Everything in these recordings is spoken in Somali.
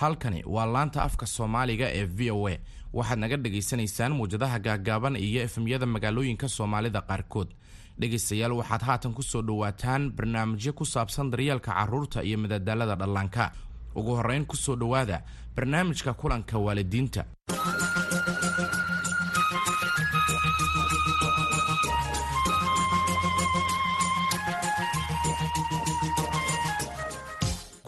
halkani waa laanta afka soomaaliga ee v o a. Waxaad naga dhagaysanaysaan muwjadaha gaagaaban iyo efemyada magaalooyinka soomaalida qaarkood. Dhegaystayaal waxaad haatan ku soo dhowaataan barnaamijyo ku saabsan daryeelka carruurta iyo madadaalada dhallaanka. Ugu horrayn ku soo dhowaada barnaamijka kulanka waalidiinta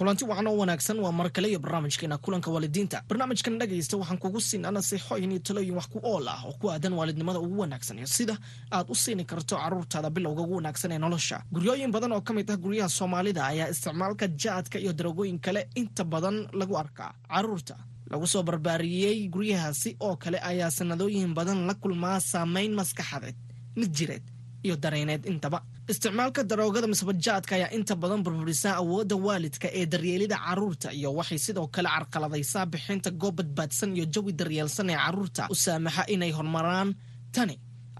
kulanti wacan oo wanaagsan. Waa mar kale iyo barnaamijkeena kulanka waalidiinta. Barnaamijkan dhagaysta waxaan kugu siinaa nasiixooyin iyo talooyin wax ku ool ah oo ku aadan waalidnimada ugu wanaagsan iyo sida aad u siini karto carruurtaada bilowga ugu wanaagsan ee nolosha. Guryooyin badan oo ka mid ah guryaha soomaalida ayaa isticmaalka jaadka iyo darogooyin kale inta badan lagu arkaa. Carruurta lagu soo barbaariyey guryahaasi oo kale ayaa sanadooyin badan la kulmaa saameyn maskaxadeed mid jireed iyo dareeneed intaba isticmaalka daroogada misbajaadka ayaa inta badan burburisaa awoodda waalidka ee daryeelida carruurta iyo waxay sidoo kale carqaladaysaa bixinta goob badbaadsan iyo jawi daryeelsan ee carruurta u saamaxa inay horumaraan tani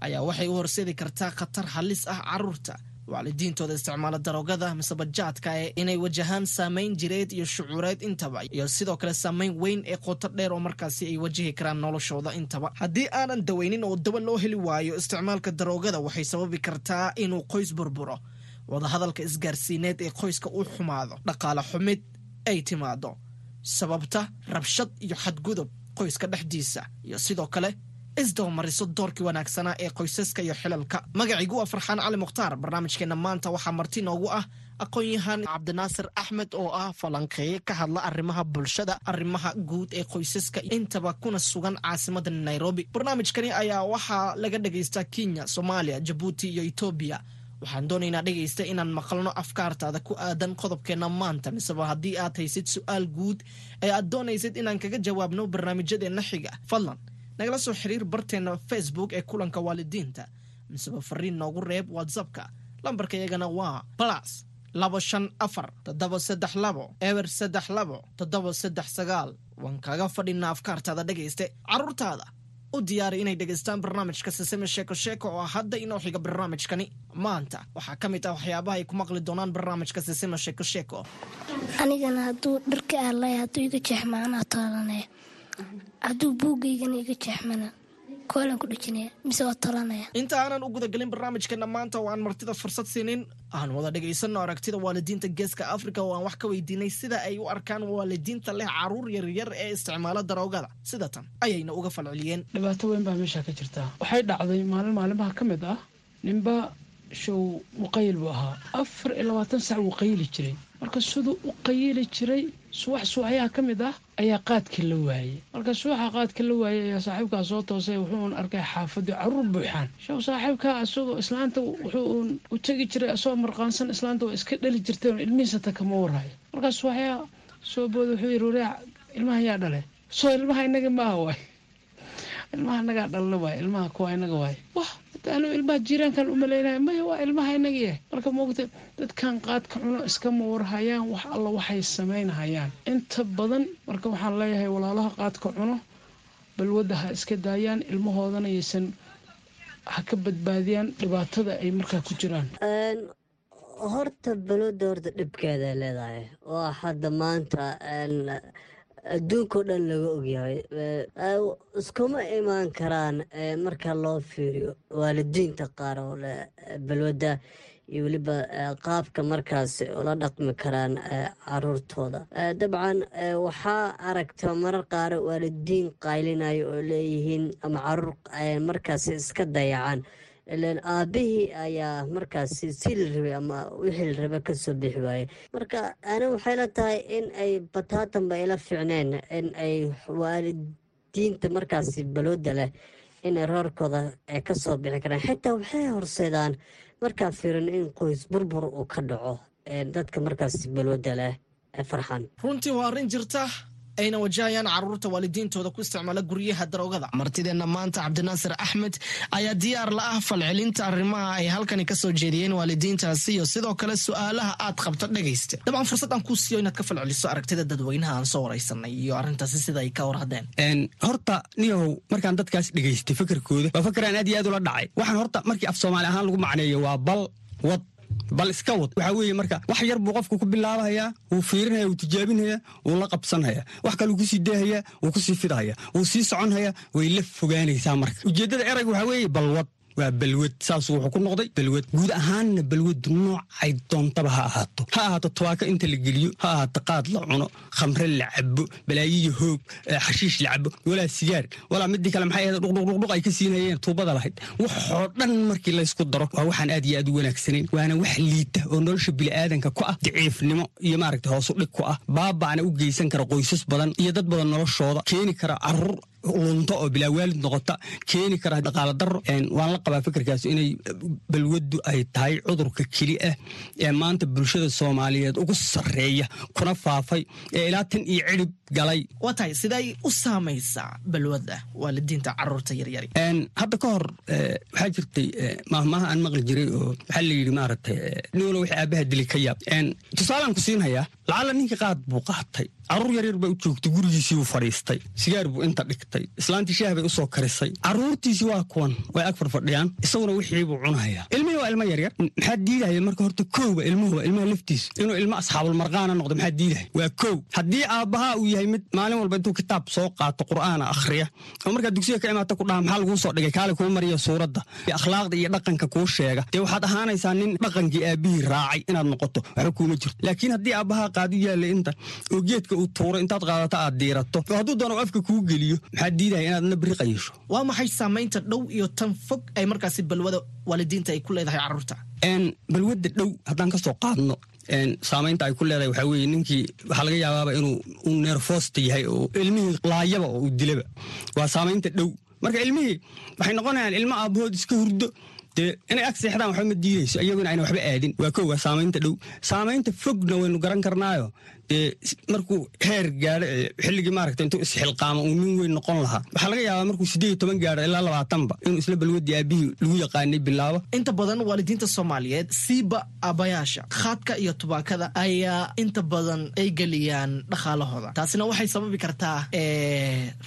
ayaa waxay u horseedi kartaa khatar halis ah carruurta waalidiintooda isticmaala daroogada misebajaadka ee inay wajahaan saamayn jireed iyo shucuureed intaba iyo sidoo kale saamayn weyn ee qoto dheer oo markaasi ay wajahi karaan noloshooda intaba. Haddii aanan daweynin oo daba loo heli waayo isticmaalka daroogada waxay sababi kartaa inuu qoys burburo wadahadalka isgaarsiineed ee qoyska u xumaado dhaqaale xumid ay timaado sababta rabshad iyo xadgudub qoyska dhexdiisa iyo sidoo kale isdabamariso doorkii wanaagsanaa ee qoysaska iyo xilalka. Magacaygu waa farxaan cali mukhtaar barnaamijkeena maanta waxaa marti noogu ah aqoon-yahan cabdinaasir axmed oo ah falanqeeye ka hadla arrimaha bulshada arrimaha guud ee qoysaska intaba kuna sugan caasimada nairobi. Barnaamijkani ayaa waxaa laga dhagaystaa kenya soomaaliya jabuuti iyo etoobiya waxaan doonaynaa dhegaysta inaan maqalno afkaartaada ku aadan qodobkeena maanta miseba haddii aad haysid su'aal guud ee aad doonaysid inaan kaga jawaabno barnaamijyadeenna xiga. Fadlan nagala soo xiriir barteena facebook ee kulanka waalidiinta. Miseba fariin noogu reeb whatsappka. Lambarka iyagana waa balas labo shan afar toddoba saddex labo eber saddex labo toddoba saddex sagaal. Waan kaga fadhinaa afkaartaada dhegayste. Carruurtaada u diyaari inay dhegaystaan barnaamijka siseme sheeko sheeko oo hadda inoo xiga barnaamijkani. Maanta waxaa ka mid ah waxyaabaha ay ku maqli doonaan barnaamijka siseme sheeko sheeko. Anigana hadduu dharka aalay hadduu iga jeexma anaa toolanaya hadduu buugaygana iga jeexmana koolan ku dhejinaya mise waa tolanaya inta aanan u gudagelin barnaamijkeena maanta oo aan martida fursad siinin aan wada dhegaysanno aragtida waalidiinta geeska afrika oo aan wax ka weydiinay sida ay u arkaan waalidiinta leh carruur yaryar ee isticmaala daroogada. Sida tan ayayna uga falceliyeen. Dhibaato weyn baa meesha ka jirta. Waxay dhacday maalin maalimaha ka mid ah ninba show muqayil buu ahaa. Afar iyo labaatan sac wuu qayili jiray. Marka siduu u qayili jiray subax subaxyaha ka mid ah ayaa qaadkii la waayey marka subaxa qaadka la waayey ayaa saaxiibkaa soo toosay wuxuun arkay xaafadii carruur buuxaan. Show saaxiibkaa isagoo islaanta wuxuu u tegi jiray asagoo marqaansan islaanta waa iska dhali jirtay ilmihiisata kama waraayo. Markaas subaxyaa soo booda wuxuu yidhi wareec ilmaha yaa dhale. Soo ilmaha inaga maaha waay. Ilmaha inagaa dhalna waay ilmaha kuwa inaga waay. Wah anu ilmaha jiiraankan u malaynaya maya waa ilmaha inagiya marka moogta dadkan qaadka cuno iskama warhayaan wax alla waxay samaynhayaan. Inta badan marka waxaan leeyahay walaalaha qaadka cuno balwadda ha iska daayaan ilmahoodana yaysan ha ka badbaadiyaan dhibaatada ay markaa ku jiraan. Horta balwadda horta dhibkeeday leedahay. Waa hadda maanta adduunkao dhan laga ogyahay iskuma imaan karaan marka loo fiiriyo waalidiinta qaar oo leh balwadda iyo weliba qaabka markaas ula dhaqmi karaan caruurtooda. Dabcan waxaa aragta marar qaar waalidiin qaylinayo oo leeyihiin ama carruur markaas iska dayacaan ilan aabihii ayaa markaasi si la rabay ama wixii la raba ka soo bixi waayey. Marka ani waxay la tahay in ay bataatanba ila fiicneen in ay waalidiinta markaasi balooda leh inay roorkooda ay ka soo bixi karaan. Xitaa waxay horseedaan markaa fiirin in qoys burbur uu ka dhaco dadka markaasi balooda leh ee farxan. Runtii waa arrin jirta ayna wajahayaan carruurta waalidiintooda ku isticmaala guryaha daroogada. Martideenna maanta cabdinaasir axmed ayaa diyaar la ah falcelinta arrimaha ay halkani ka soo jeediyeen waalidiintaasi iyo sidoo kale su'aalaha aad qabto dhegaysta dabcan fursad aan kuu siiyo inaad ka falceliso aragtida dadweynaha aan soo waraysanay iyo arrintaasi sida ay ka warhadeen horta niyahow markaan dadkaas dhegaystay fakarkooda waa fakaraan aad iyo aad ula dhacay. Waxaan horta markii af soomaali ahaan lagu macneeyo waa bal wad bal iska wad. Waxaa weeye marka wax yar buu qofku ku bilaabahayaa wuu fiirinaya wuu tijaabinhayaa wuu la qabsanhayaa. Wax kaluu ku sii deehayaa wuu ku sii fidhayaa. Wuu sii soconhayaa way la fogaanaysaa marka. Ujeeddada erayga waxaa weeye balwad waa balwad saasuu wuxuu ku noqday balwad guud ahaanna balwadu noocay doontaba ha ahaato. Ha ahaato tubaako inta la geliyo ha ahaato qaad la cuno khamre la cabo balaayiyo hoog xashiish la cabo walaa sigaar walaa midii kale maxay ahayd dhuqdhuqdhuqdhuq ay ka siinayeen tuubada lahayd. Waxoo dhan markii laysku daro waa waxaan aad iyo aad u wanaagsanayn waana wax liita oo nolosha bini'aadanka ku ah daciifnimo iyo maaragta hoosu dhig ku ah baaba'na u geysan kara qoysas badan iyo dad badan noloshooda keeni kara carruur lunto oo bilaa waalid noqota keeni kara dhaqaala daro waan la qabaa fikirkaas inay balwaddu ay tahay cudurka keli ah ee maanta bulshada soomaaliyeed ugu sarreeya kuna faafay ee ilaa tan iyo cidhib galay. Waa tahay siday u saamaysaa balwadda waalidiinta carruurta yaryari. Hadda ka hor waxaa jirtay maahmaaha aan maqli jiray oo waxaa la yidhi maaragtay nin walo wixii aabbaha dili ka yaab. Tusaalaan ku siinhayaa lacalla ninkii qaad buu qaatay carruur yaryar baa u joogtay gurigiisii uu fadhiistay sigaar buu inta dhigtay islaantii shaah bay u soo karisay. Caruurtiisii waa kuwan way ag fadfadhiyaan isaguna wixii buu cunahayaa ilmihii waa ilmo yaryar maxaa diidahaya marka horta kowba ilmuhuba ilmaha laftiisu inuu ilmo asxaabulmarqaana noqdo maxaa diidahaya waa kow haddii aabbahaa uu yahay mid maalin walba intuu kitaab soo qaato qur'aana akhriya oo markaa dugsiga ka imaata ku dhaha maxaa laguu soo dhigay? Kaale kuu mariya suuradda. Iyo akhlaaqda iyo dhaqanka kuu sheega. Dee waxaad ahaanaysaa nin dhaqankii aabbihii raacay inaad noqoto waxba kuuma jirto. Laakiin haddii aabbahaa qaadu yaalla inta oo geedka uu tuuro intaad qaadato aad diirato. Hadduu doono afka kuu geliyo maxaa diidaya inaadna biri qayisho waa maxay saamaynta dhow iyo tan fog ay markaasi balwada waalidiinta ay ku leedahay carruurta? Balwadda dhow haddaan ka soo qaadno saamaynta ay ku leedahay waxaa weeye ninkii waxaa laga yaabaaba inuu uu neerfoosta yahay oo ilmihii laayaba oo uu dilaba. Waa saamaynta dhow. Marka ilmihii waxay noqonayaan ilmo aabbahood iska hurdo. Dee inay ag seexdaan waxba ma diidayso iyaguna ayna waxba aadin. Waa kow waa saamaynta dhow. Saamaynta fogna waynu garan karnaayo markuu heer gaadho xilligii maaragta intuu isxilqaamo uu nin weyn noqon lahaa. Waxaa laga yaabaa markuu siddeed iyo toban gaadho ilaa labaatanba inuu isla balwadii aabbihii lagu yaqaanay bilaabo. Inta badan waalidiinta soomaaliyeed siiba aabbayaasha khaadka iyo tubaakada ayaa inta badan ay geliyaan dhaqaalahooda. Taasina waxay sababi kartaa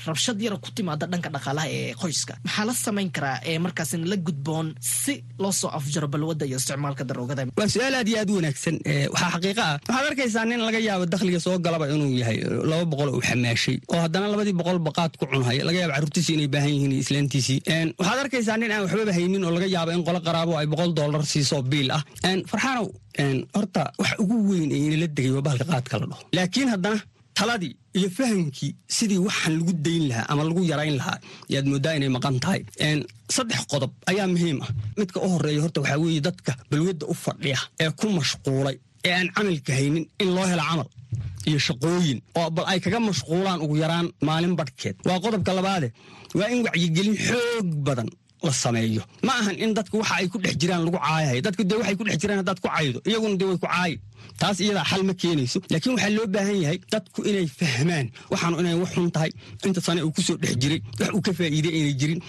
rabshad yara ku timaada dhanka dhaqaalaha ee qoyska. Maxaa la samayn karaa ee markaasina la gudboon si loo soo afjaro balwadda iyo isticmaalka daroogada? Waa su'aal aad iyo aad u wanaagsan waxaa xaqiiqa ah. Waxaad arkaysaa nin laga yaabo dakhliga soo galaba inuu yahay laba boqol uu xamaashay. Oo haddana labadii boqol baqaad ku cunhaya laga yaabo carruurtiisii inay baahan yihiin islaantiisii waxaad arkaysaa nin aan waxbaba haynin oo laga yaabo in qolo qaraabo ay boqol dollar siiso biil ah. Farxaanow horta wax ugu weyn ee inala degay waa bahalka qaadka la dhaho. Laakiin haddana taladii iyo fahamkii sidii waxaan lagu dayn lahaa ama lagu yarayn lahaa yaad mooddaa inay maqan tahay. Saddex qodob ayaa muhiim ah. Midka u horreeya horta waxaa weeye dadka balwadda u fadhiya ee ku mashquulay ee aan camalka haynin in loo helo camal iyo shaqooyin oo bal ay kaga mashquulaan ugu yaraan maalin badhkeed waa qodobka labaade waa in wacyigelin xoog badan la sameeyo. Ma ahan in dadku waxa ay ku dhex jiraan lagu caayahay. Dadku dee waxay ku dhex jiraan haddaad ku caydo iyaguna dee way ku caayi taas iyadaa xal ma keenayso. Laakiin waxaa loo baahan yahay dadku inay fahmaan. Waxaanu inay wax xun tahay. Inta sane uu ku soo dhex jiray wax uu ka faa'iiday aynay jirin.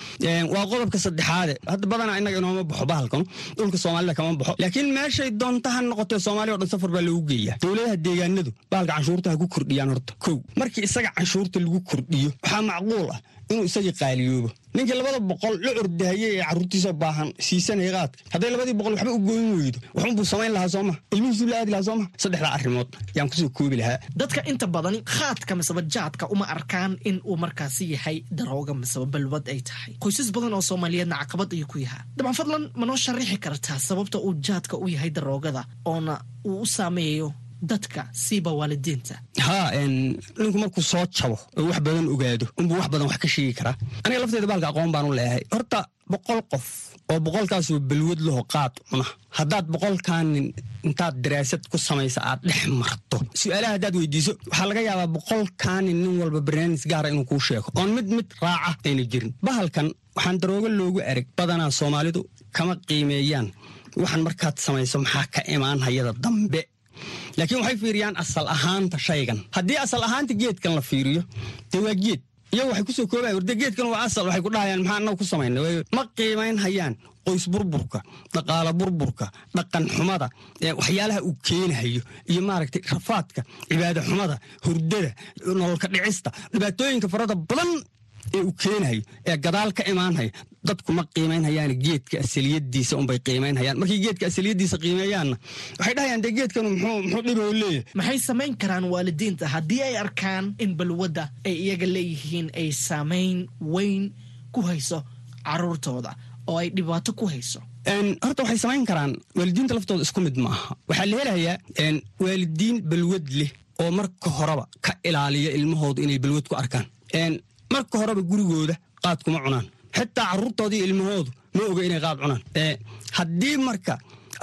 Waa qodobka saddexaade. Hadda badanaa innaga inooma baxo bahalkan dhulka soomaalida kama baxo. Laakiin meeshay doonta ha noqotee soomaaliya o dhan safar baa loogu geeyaa. Dowladaha deegaanadu bahalka canshuurta ha ku kordhiyaan horta. Kow markii isaga canshuurta lagu kordhiyo waxaa macquul ah inuu isagii qaaliyoobo ninkii labada boqol la ordahayey ee carruurtiisa baahan siisanaya qaadka hadday labadii boqol waxba u gooyin weydo. Waxunbuu samayn lahaa sooma ilmihiisuu la aadi lahaa sooma saddexdaa arrimood yaan ku soo koobi lahaa. Dadka inta badani khaadka miseba jaadka uma arkaan in uu markaasi yahay darooga miseba balwad ay tahay. Qoysas badan oo soomaaliyeedna caqabad ayuu ku yahaa. Dabcan fadlan ma noo sharaxi kartaa sababta uu jaadka u yahay daroogada oona uu u saameeyo dadka siiba waalidiinta. Haa ninku markuu soo jabo oo wax badan ogaado. Unbuu wax badan wax ka sheegi karaa. Aniga lafteeda baalka aqoon baanu leeyahay. Horta boqol qof oo boqolkaasoo balwad laho qaad cuna. Haddaad boqolkaanin intaad daraasad ku samaysa aad dhex marto. Su'aalaha haddaad weydiiso waxaa laga yaabaa boqolkaanin nin walba barnaamij gaara inuu kuu sheego. Oon mid mid raaca ayna jirin. Bahalkan waxaan daroogo loogu erag badanaa soomaalidu kama qiimeeyaan. Waxaan markaad samayso maxaa ka imaan hayada dambe laakiin waxay fiiriyaan asal ahaanta shaygan. Haddii asal ahaanta geedkan la fiiriyo dee waa geed. Iyagu waxay ku soo koobaya warde geedkan waa asal waxay ku dhahayaan maxaa annaga ku samayna ma qiimayn hayaan. Qoys burburka dhaqaalo burburka dhaqan xumada waxyaalaha uu keenahayo iyo maaragtay rafaadka cibaado xumada hurdada nololka dhicista dhibaatooyinka farada badan ee uu keenahayo ee gadaal ka imaanhayo dadku ma qiimaynhayaan geedka asaliyadiisa unbay qiimaynhayaan markay geedka asaliyadiisa qiimeeyaanna waxay dhahayaan dee geedkanu muxuu muxuu dhiboo leeyahay. Maxay samayn karaan waalidiinta? Haddii ay arkaan in balwadda ay iyaga leeyihiin ay saamayn weyn ku hayso caruurtooda oo ay dhibaato ku hayso? Horta waxay samayn karaan. Waalidiinta laftooda isku mid ma aha waxaa la helayaa waalidiin balwad leh oo marka horeba ka ilaaliya ilmahooda inay balwad ku arkaan marka horeba gurigooda qaad kuma cunaan. Xitaa caruurtoodii ilmahoodu ma oga inay qaad cunaan. Haddii marka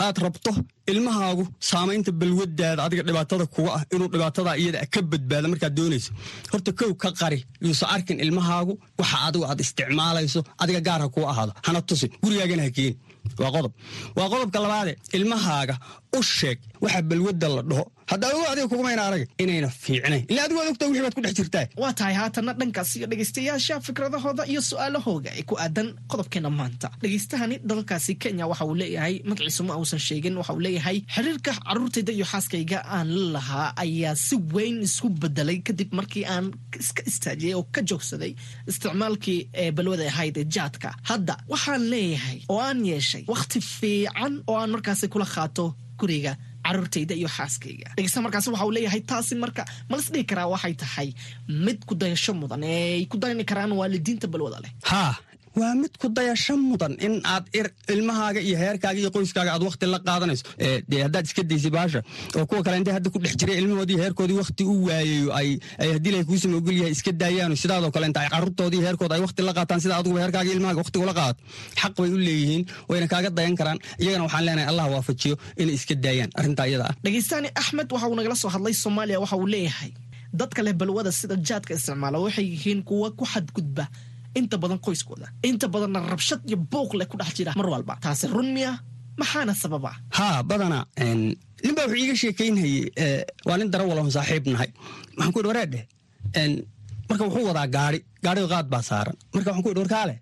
aad rabto ilmahaagu saamaynta balwadaada adiga dhibaatada kuga ah inuu dhibaatada iyada ka badbaado markaad doonayso horta kow ka qari yuusa arkin ilmahaagu waxa adigu aad isticmaalayso adiga gaar ha kuu ahaado. Hana tusin gurigaagana ha keeni waa qodob. Waa qodobka labaade ilmahaaga u sheeg waxa balwadda la dhaho hadda adugu adiga kugumayna arag inayna fiicnayn ila adigu ad ogta wixii baad ku dhex jirtaa waa tahay haatanna dhankaas iyo dhegaystayaasha fikradahooda iyo su'aalahooga ee ku aadan qodobkeena maanta. Dhegaystahani dalkaasi kenya waxa uu leeyahay magaciisu ma uusan sheegin waxa uu leeyahay xiriirka caruurtayda iyo xaaskayga aan la lahaa ayaa si weyn isku bedelay kadib markii aan iska istaajiyey oo ka joogsaday isticmaalkii ee balwada ahayd ee jaadka hadda waxaan leeyahay oo aan yeeshay wakhti fiican oo aan markaasi kula qaato guriga caruurtayda iyo xaaskayga. Dhegeysta markaasi waxa uu leeyahay taasi marka malas dhihi karaa waxay tahay mid ku dayasho mudan. Ee ay ku dayani karaan waalidiinta balwada leh waa mid ku dayasho mudan in aad ilmahaaga iyo heerkaaga iyo qoyskaaga aad wakti la qaadanayso. Dee haddaad iska daysay baasha oo kuwa kale intay hadda ku dhex jiray ilmahoodii heerkoodii wakti u waayayo ay haddii ilahay kuusama ogol yahay iska daayaano sidaadoo kale inta ay carruurtoodii heerkooda ay wakti la qaataan sida aduguba heerkaaga ilmahaaga wakti ula qaadato xaq bay u leeyihiin wayna kaaga dayan karaan. Iyagana waxaan leenahay allah waafajiyo inay iska daayaan arrintaa iyada ah. Dhegeystaani axmed waxa uu nagala soo hadlay soomaaliya waxa uu leeyahay. Dadka leh balwada sida jaadka isticmaala waxay yihiin kuwa ku xadgudba inta badan qoyskooda inta badanna rabshad iyo buuq leh ku dhex jira mar walba. Taasi run miya maxaana sababa? Haa badana nin baa wuxuu iiga sheekaynhayey waa nin dara walahon saaxiib nahay. Waxaan ku yidhi wareedhe marka wuxuu wadaa gaari gaariga qaad baa saaran. Marka waxaan ku yidhi warkaale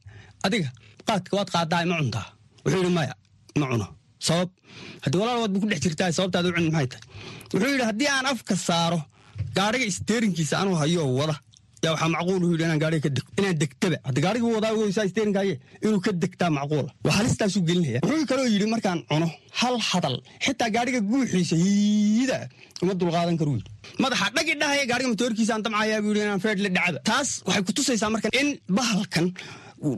adiga qaadka waad qaadaa ma cuntaa. Wuxuu yidhi maya ma cuno sabab haddii walaal waad bu ku dhex jirtaa sababtaad u cuni maxay tahay? Wuxuu yidhi haddii aan afka saaro gaariga isteerinkiisa anuu hayoo wada yaa waxaa macquul u yidhi inaan gaariga ka degto inaan degtaba. Hadda gaariga wadaa ogeysaa isteerinkaaye inuu ka degtaa macquula waa halistaasuu gelinaya. Wuxuu kaloo yidhi markaan cuno hal hadal xitaa gaariga guuxiisa hiida uma dulqaadan karu yidhi. Madaxa dhagi dhahaya gaariga matoorkiisa aan damcayaa buu yidhi inaan feed la dhacaba taas waxay ku tusaysaa marka in bahalkan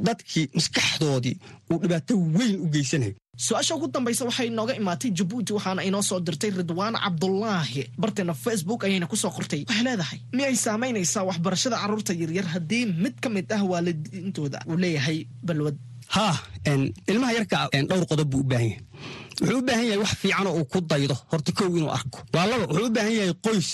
dadkii maskaxdoodii uu dhibaato weyn u geysanayo su'aasha ugu dambaysa waxay inooga imaatay jabuuti waxaana inoo soo dirtay ridwaan cabdulaahi barteena facebook ayayna ku soo qortay waxay leedahay miyay saamaynaysaa waxbarashada carruurta yaryar? Haddii mid ka mid ah waalidiintooda uu leeyahay balwad. Haa ilmaha yarka dhowr qodob buu u baahan yahay. Wuxuu u baahan yahay wax fiicanoo uu ku daydo horta kow inuu arko. Waa laba wuxuu u baahan yahay qoys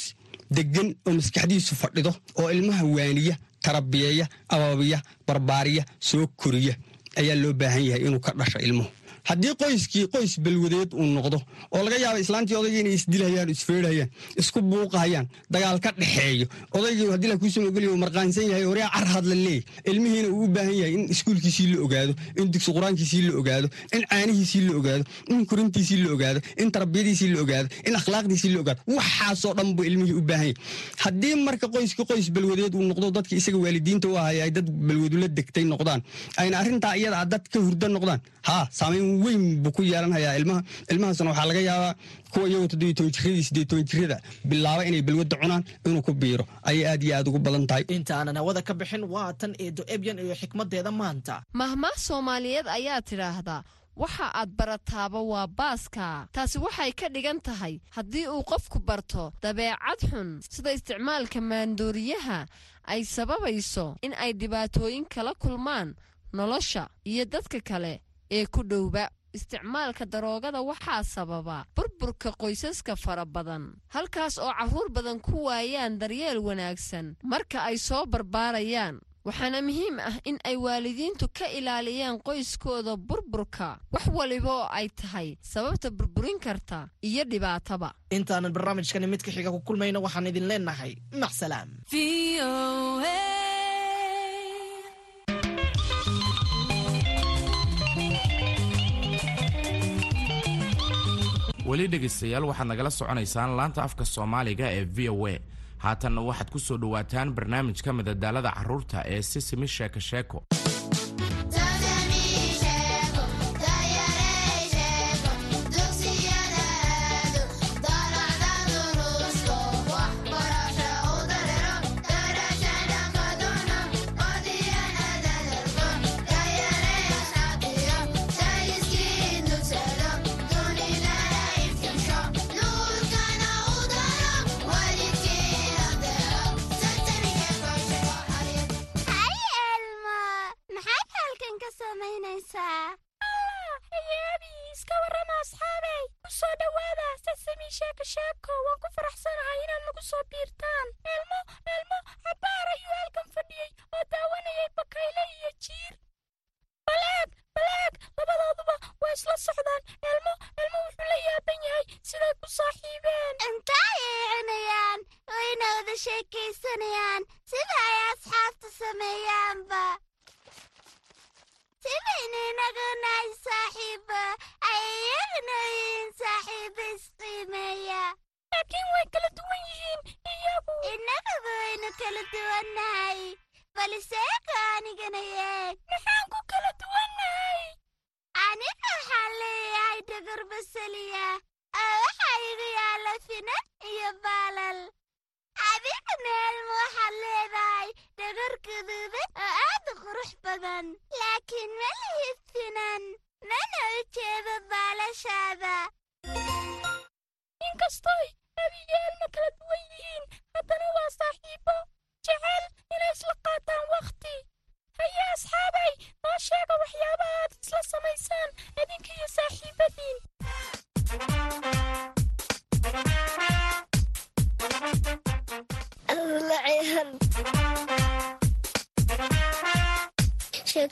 degan oo maskaxdiisu fadhido oo ilmaha waaniya tarabiyeeya abaabiya barbaariya soo koriya. Ayaa loo baahan yahay inuu ka dhasho ilmuhu haddii qoyskii qoys balwadeed uu noqdo oo laga yaaba islaantii odaygii inay isdilhayaan isfeerhayaan isku buuqahayaan dagaal ka dhexeeyo odaygii haddii la kuusama ogolya uu marqaansan yahay horyaa car hadla leey ilmihiina uu u baahan yahay in iskuulkiisii la ogaado in dugsi qur'aankiisii la ogaado in caanihiisii la ogaado in korintiisii la ogaado in tarbiyadiisii la ogaado in akhlaaqdiisii la ogaado. Waxaasoo dhan buu ilmihii u baahan yahay. Haddii marka qoyskii qoys balwadeed uu noqdo dadkii isaga waalidiinta u ahaya ay dad balwadula degtay noqdaan ayna arrintaa iyada dad ka hurda noqdaan haa saamayn weyn buu ku yeelanhayaa. Ilmaha ilmahaasna waxaa laga yaabaa kuwa iyagoo toddobiyo toban jiradii siddeed toban jirada bilaaba inay balwadda cunaan inuu ku biiro. Ayay aad iyo aad ugu badan tahay. Intaanan hawada ka bixin waa tan eedo ebyan iyo xikmadeeda maanta. Mahmaah soomaaliyeed ayaa tidhaahdaa waxa aad barataaba waa baaska. Taasi waxay ka dhigan tahay haddii uu qofku barto dabeecad xun sida isticmaalka maandooriyaha ay sababayso in ay dhibaatooyin kala kulmaan nolosha iyo dadka kale ee ku dhowba isticmaalka daroogada waxaa sababa burburka qoysaska fara badan halkaas oo carruur badan ku waayaan daryeel wanaagsan marka ay soo barbaarayaan. Waxaana muhiim ah in ay waalidiintu ka ilaaliyaan qoyskooda burburka wax waliba oo ay tahay sababta burburin karta iyo dhibaataba. Intaanan barnaamijkani mid ka xiga ku kulmayno waxaan idin leenahay. Macsalaam weli dhegaystayaal waxaad nagala soconaysaan laanta afka soomaaliga ee v o a. Haatanna waxaad ku soo dhowaataan barnaamijka madadaalada carruurta ee sisimi sheeko sheeko wada sheekaysanayaan sida ay asxaabta sameeyaanba sibaynu inaguna ay saaxiibba yihiin saaxiibo isqiimeeya laakiin way kala duwan yihiin iyagu innagaba waynu kala duwannahay baliseeka anigana yeeg maxaan ku kala duwannahay aniga waxaan leeyahay dogor basaliya. Oo waxaa igu yaalla finan iyo baalal adigana elma waxaad leedahay dhagar guduudan oo aad u qurux badan. Laakiin ma lihid finan mana u jeedo baalashaada. Inkastoy abiyo elma kala duwan yihiin haddana waa saaxiibo. Jecel inay isla qaataan wakhti haye asxaabay noo sheega waxyaabaha aad isla samaysaan idinka saaxiibadiin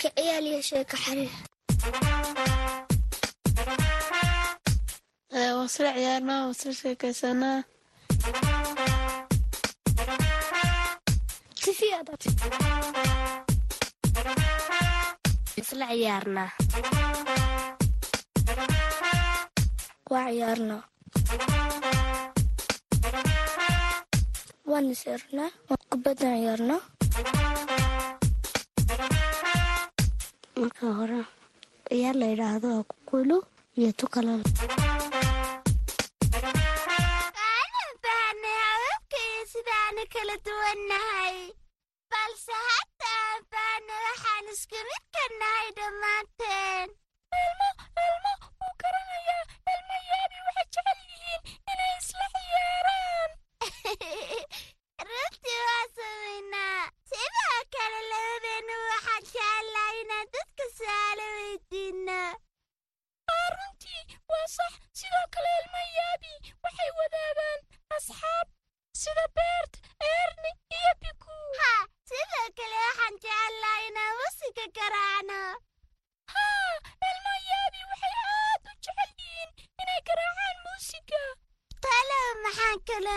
sheeko ciyaal iyo sheeko xariir waan isla ciyaarnaa waan sheekaysanaa isla ciyaarnaa waa ciyaarnaa waan isirnaa kubaddan ciyaarnaa marka hore ciyaar la yidhaahdo waa kukulu iyo tukalal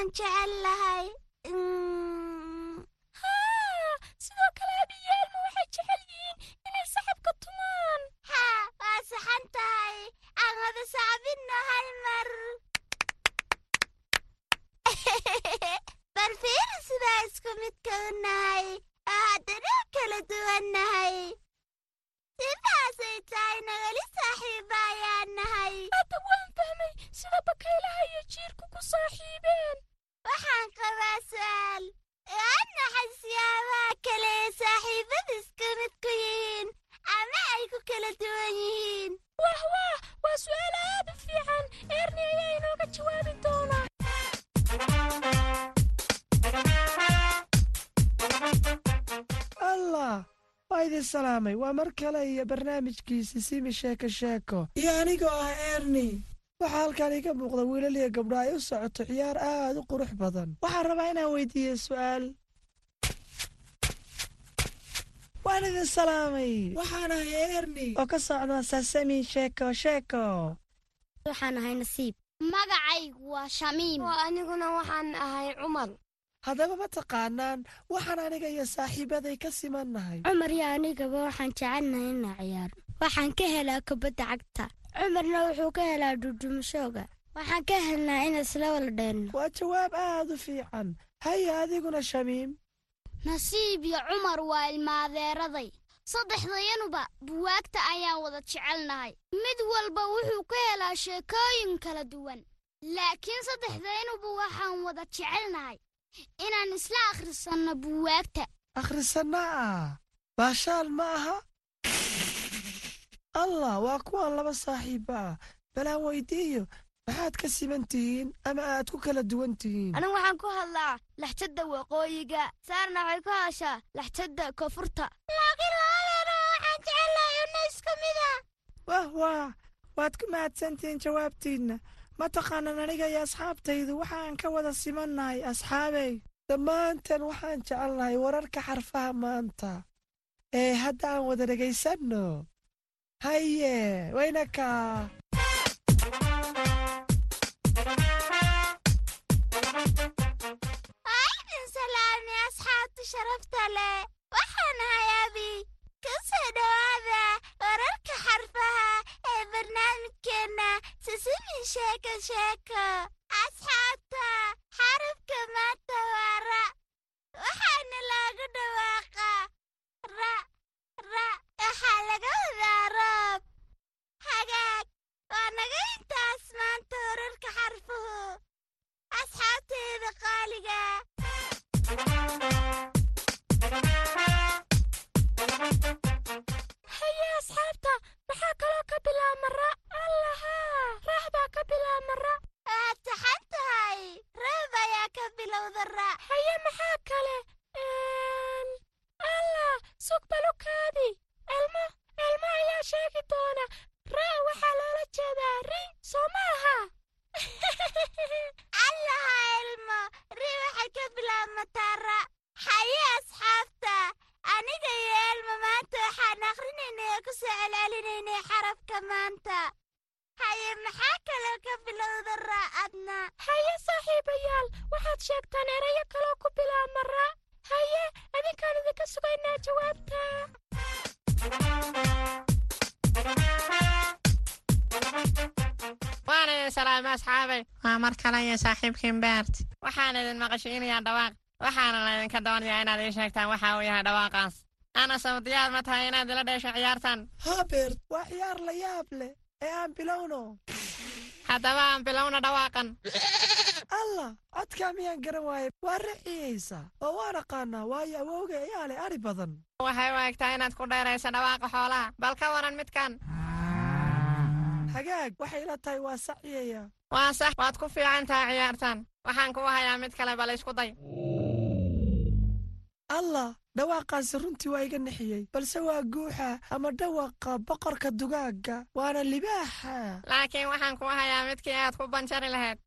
kaloon jecel lahay haa sidoo kale abiyo waxay jecel yihiin inay saxabka tumaan. Haa waa saxan tahay. Aan wada sacbinno hal mar. Bal fiiri sidaa isku midka u nahay oo haddana kala duwannahay sidaasay tahayna weli saaxiiba ayaan nahay. Hadda waan fahmay sida bakaylaha iyo jiirku ku saaxiibeen waxaan qabaa su'aal waa naxay siyaabaha kale ee saaxiibada isku mid ku yihiin ama ay ku kala duwan yihiin wah wah waa su'aal aad u fiican eerni ayaa inooga jawaabi doonaa allah waa idin salaamay waa mar kale iyo barnaamijkiisi simi sheeko sheeko iyo anigoo ah erni waxaa halkan iga muuqda wiilal iyo gabdho ay u socoto ciyaar aad u qurux badan. Waxaan rabaa inaan weydiiyo su'aal. Waan idin salaamay. Waxaan ahay erni oo ka socda sasami sheeko sheeko. Waxaan ahay nasiib. Magacaygu waa shamiim. Oo aniguna waxaan ahay cumar. Haddaba ma taqaanaan waxaan aniga iyo saaxiibaday ka simannahay. Cumar iyo anigaba waxaan jecelnahay inaa ciyaarno waxaan ka helaa kubadda cagta cumarna wuxuu ka helaa dhudhumashooga waxaan ka helnaa in isla wala dheenno waa jawaab aad u fiican. Haya adiguna shamiim. Nasiib iyo cumar waa ilmaadeeraday saddexdayanuba buwaagta ayaan wada jecelnahay. Mid walba wuxuu ka helaa sheekooyin kala duwan. Laakiin saddexdayanuba waxaan wada jecelnahay inaan isla akhrisanno buwaagta. Akhrisanna ah baashaal ma aha allah waa kuwan laba saaxiiba ah. Balaan weydiiyo maxaad ka siman tihiin ama aad ku kala duwan tihiin? Anigu waxaan ku hadlaa laxjadda waqooyiga. Saarna waxay ku hadashaa laxjadda koonfurta. Laakiin labadeena waxaan jecelnahay unna isku mida. Wah wah. Waad ku mahadsantihiin jawaabtiinna. Ma taqaanan aniga iyo asxaabtaydu? Waxaan ka wada simannahay asxaabey. Dhammaantan waxaan jecelnahay wararka xarfaha maanta. Ee hadda aan wada dhegaysanno haye waynaka aydin salaami asxaabta sharafta leh. Waxaan hayaabi ka soo dhowaada wararka xarfaha ee barnaamijkeena. Sisibin sheeko sheeko asxaabta xarafka maanta waa ra. Waxaana loogu dhawaaqaa ra ra waxaa laga wadaa roob hagaag waa naga intaas maanta horarka xarfuhu. Asxaabteeda qaaliga. Haye asxaabta maxaa kaloo salaamay asxaabay waa mar kale iyo saaxiibkiin beert waxaan idin maqashiinayaa dhawaaq. Waxaana laydinka doonayaa inaad ii sheegtaan waxa uu yahay dhawaaqaas. Ana sawdiyaad ma tahay inaad ila dheesho ciyaartan? Beert waa ciyaar la yaab leh ee aan bilowno. Haddaba aan bilowna dhawaaqan. Allah codkaa miyaan garan waaye? Waa raciyeysa oo waan aqaanaa waayo awowga ayaa leh ari badan. Waxay u egtaa inaad ku dheerayso dhawaaqa xoolaha. Bal ka waran midkan hagaag waxay ila tahay waa saciyaya waa sax waad ku fiican tahay ciyaartan. Waxaan kuu hayaa mid kale bal isku day. Allah dhawaaqaasi runtii waa iga nixiyey. Balse waa guuxa ama dhawaqa boqorka dugaagga waana libaaxa. Laakiin waxaan kuu hayaa midkii aad ku banjari lahayd.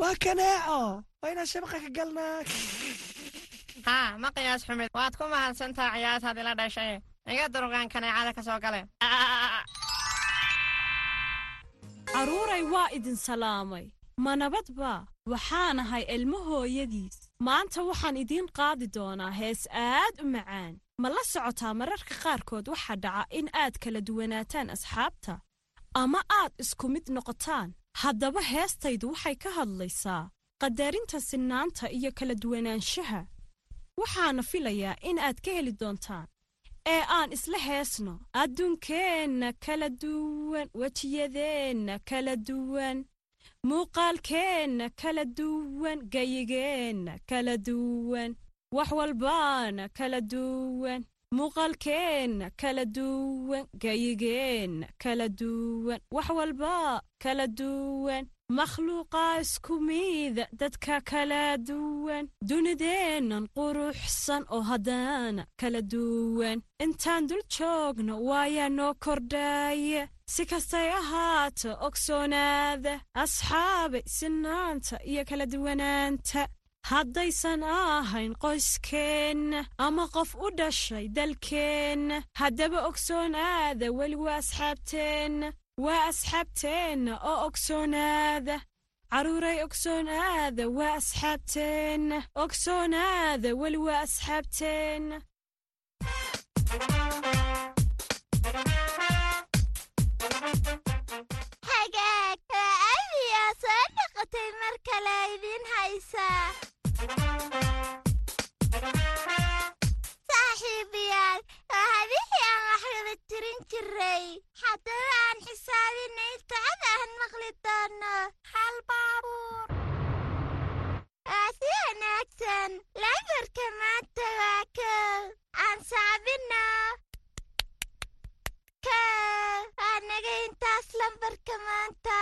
Waa kaneeco. Waa inaan shabaqa ka galnaa haa ma qiyaas xumid waad ku mahadsantaa ciyaartaad ila dhashay. Iga durgaan kaneecada ka soo gale. Carruuray waa idin salaamay. Ma nabadba waxaanahay ilmo hooyadiis. Maanta waxaan idiin qaadi doonaa hees aad u macaan. Ma la socotaa mararka qaarkood waxaa dhaca in aad kala duwanaataan asxaabta? Ama aad isku mid noqotaan? Haddaba heestaydu waxay ka hadlaysaa qadarinta sinnaanta iyo kala duwanaanshaha waxaana filayaa in aad ka heli doontaan ee aan isla heesno adduunkeenna kala duwan wejiyadeenna kala duwan muuqaalkeenna kala duwan gayigeenna kala duwan wax walbaana kala duwan muuqaalkeenna kala duwan gayigeenna kala duwan wax walba kala duwan makhluuqaa isku miida dadka kala duwan. Dunideennan quruxsan oo haddana kala duwan. Intaan dul joogno waayaa noo kordhaaya si kastay ahaato ogsoonaada asxaabay sinaanta iyo kala duwanaanta. Haddaysan ahayn qoyskeenna ama qof u dhashay dalkeenna haddaba ogsoonaada weli waa asxaabteenna waa asxaabteenna oo ogsoonaada carruuray ogsoonaada waa asxaabteenna ogsoonaada weli waa asxaabteenna soo noqotay mar kale idiin haysaa saaxiibayaal habihii aan wax wada tirin jiray haddaba aan xisaabinay tacada aan maqli doono hal baabuur waa si wanaagsan lambarka maanta waa kow aan saabino kow waa naga intaas lambarka maanta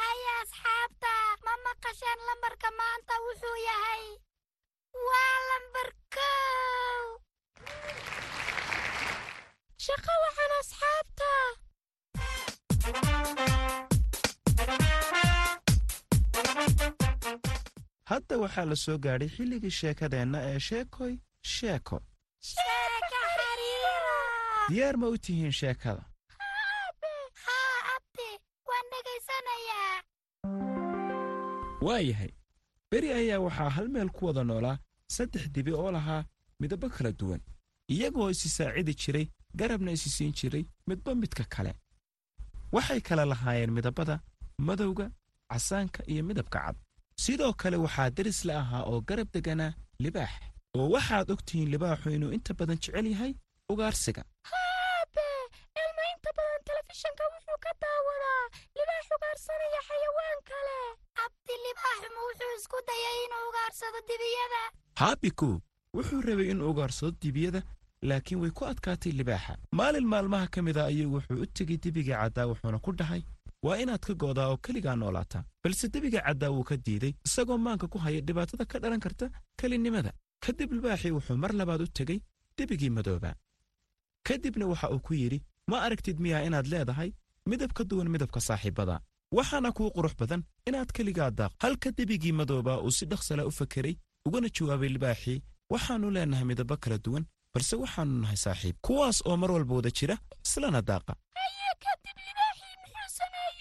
haya asxaabta ma maqasheen lambarka maanta wuxuu yahay waa lambar kow shaqo waxaan asxaabta. Hadda waxaa la soo gaadhay xilligii sheekadeenna ee sheekoy sheeko. Diyaar ma u tihiin sheekada? Haa abdi waan dhegaysanayaa waayahay beri ayaa waxaa hal meel ku wada noolaa saddex dibi oo lahaa midabbo kala duwan iyagoo isi saacidi jiray garabna isi siin jiray midba midka kale. Waxay kala lahaayeen midabada madowga casaanka iyo midabka cad. Sidoo kale waxaa deris la ahaa oo garab deganaa libaax oo waxaad og tihiin libaaxu inuu inta badan jecel yahay ugaarsiga. Haabe ilma inta badan telefishanka wuxuu ka daawadaa libaax ugaarsanaya xayawaan kale. Abdi libaaxuma wuxuu isku dayay inuu ugaarsado dibiyada? Haabiku wuxuu rabay inuu ugaarsado dibiyada laakiin way ku adkaatay libaaxa. Maalin maalmaha ka mid a ayuu wuxuu u tegey debigii caddaa wuxuuna ku dhahay waa inaad ka goodaa oo keligaa noolaataa balse debiga caddaa wuu ka diiday isagoo maanka ku haya dhibaatada ka dhalan karta kelinnimada kadib libaaxii wuxuu mar labaad u tegey debigii madoobaa kadibna waxa uu ku yidhi ma aragtid miyaa inaad leedahay midab ka duwan midabka saaxiibbada waxaana kuu qurux badan inaad keligaa daaq. Halka debigii madoobaa uu si dhaqsala u fakeray ugana jawaabay libaaxii waxaannu leennahay midabbo kala duwan balse waxaannu nahay saaxiib. Kuwaas oo mar walba wada jira islana daaqa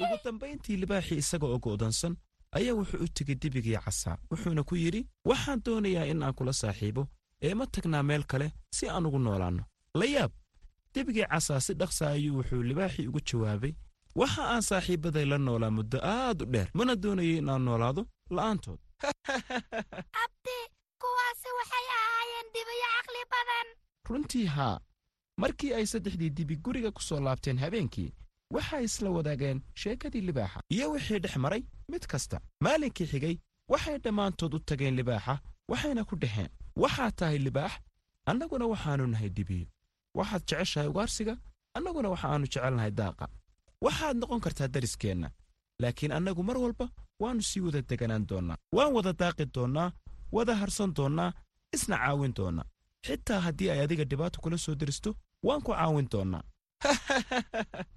ugu dambayntii libaaxii isaga oo go'doonsan ayaa wuxuu u tegey debigii casaa wuxuuna ku yidhi waxaan doonayaa in aan kula saaxiibo ee ma tagnaa meel kale si aan ugu noolaanno. La yaab debigii casaa si dhaqsa ayuu wuxuu libaaxii ugu jawaabay waxa aan saaxiibbaday la noolaa muddo aad u dheer. Mana doonayo in aan noolaado la'aantood. Abdi kuwaasi waxay ahaayeen dibiyo caqli badan runtii haa markii ay saddexdii dibi guriga ku soo laabteen habeenkii waxay isla wadaageen sheekadii libaaxa. Iyo wixii dhex maray mid kasta. Maalinkii xigay waxay dhammaantood u tageen libaaxa waxayna ku dhaheen waxaad tahay libaax annaguna waxaannu nahay dibiyo waxaad jeceshahay ugaarsiga annaguna waxaannu jecelnahay daaqa. Waxaad noqon kartaa dariskeenna laakiin annagu mar walba waannu sii wada deganaan doonnaa waan wada daaqi doonnaa wada harsan doonnaa isna caawin doonnaa xitaa haddii ay adiga dhibaato kula soo deristo waan ku caawin doonnaa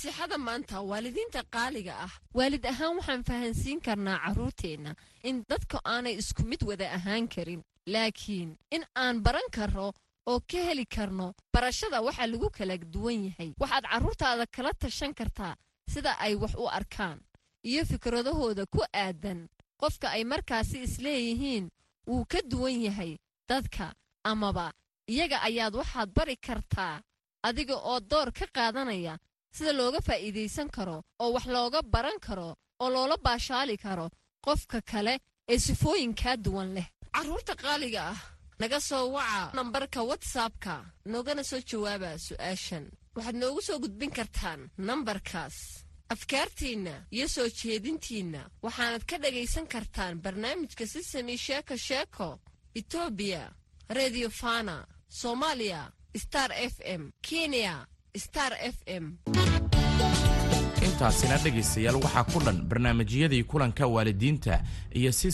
nasiixada maanta waalidiinta qaaliga ah. Waalid ahaan waxaan fahansiin karnaa carruurteenna in dadka aanay isku mid wada ahaan karin. Laakiin in aan baran karno oo ka heli karno barashada waxaa lagu kala duwan yahay. Waxaad carruurtaada kala tashan kartaa sida ay wax u arkaan iyo fikradahooda ku aadan. Qofka ay markaasi isleeyihiin wuu ka duwan yahay dadka amaba iyaga ayaad waxaad bari kartaa adiga oo door ka qaadanaya sida looga faa'iidaysan karo oo wax looga baran karo oo loola baashaali karo qofka kale ee sifooyinkaa duwan leh. Carruurta qaaliga ah naga soo waca nambarka watsapka noogana soo jawaaba su'aashan. Waxaad noogu soo gudbin kartaan nambarkaas afkaartiinna iyo soo jeedintiinna. Waxaanad ka dhagaysan kartaan barnaamijka sisami sheeko sheeko etoobiya redio fana soomaaliya star f m kenya star f m. Intaasina dhegaystayaal waxaa ku dhan barnaamijyadii kulanka waalidiinta iyo sheeko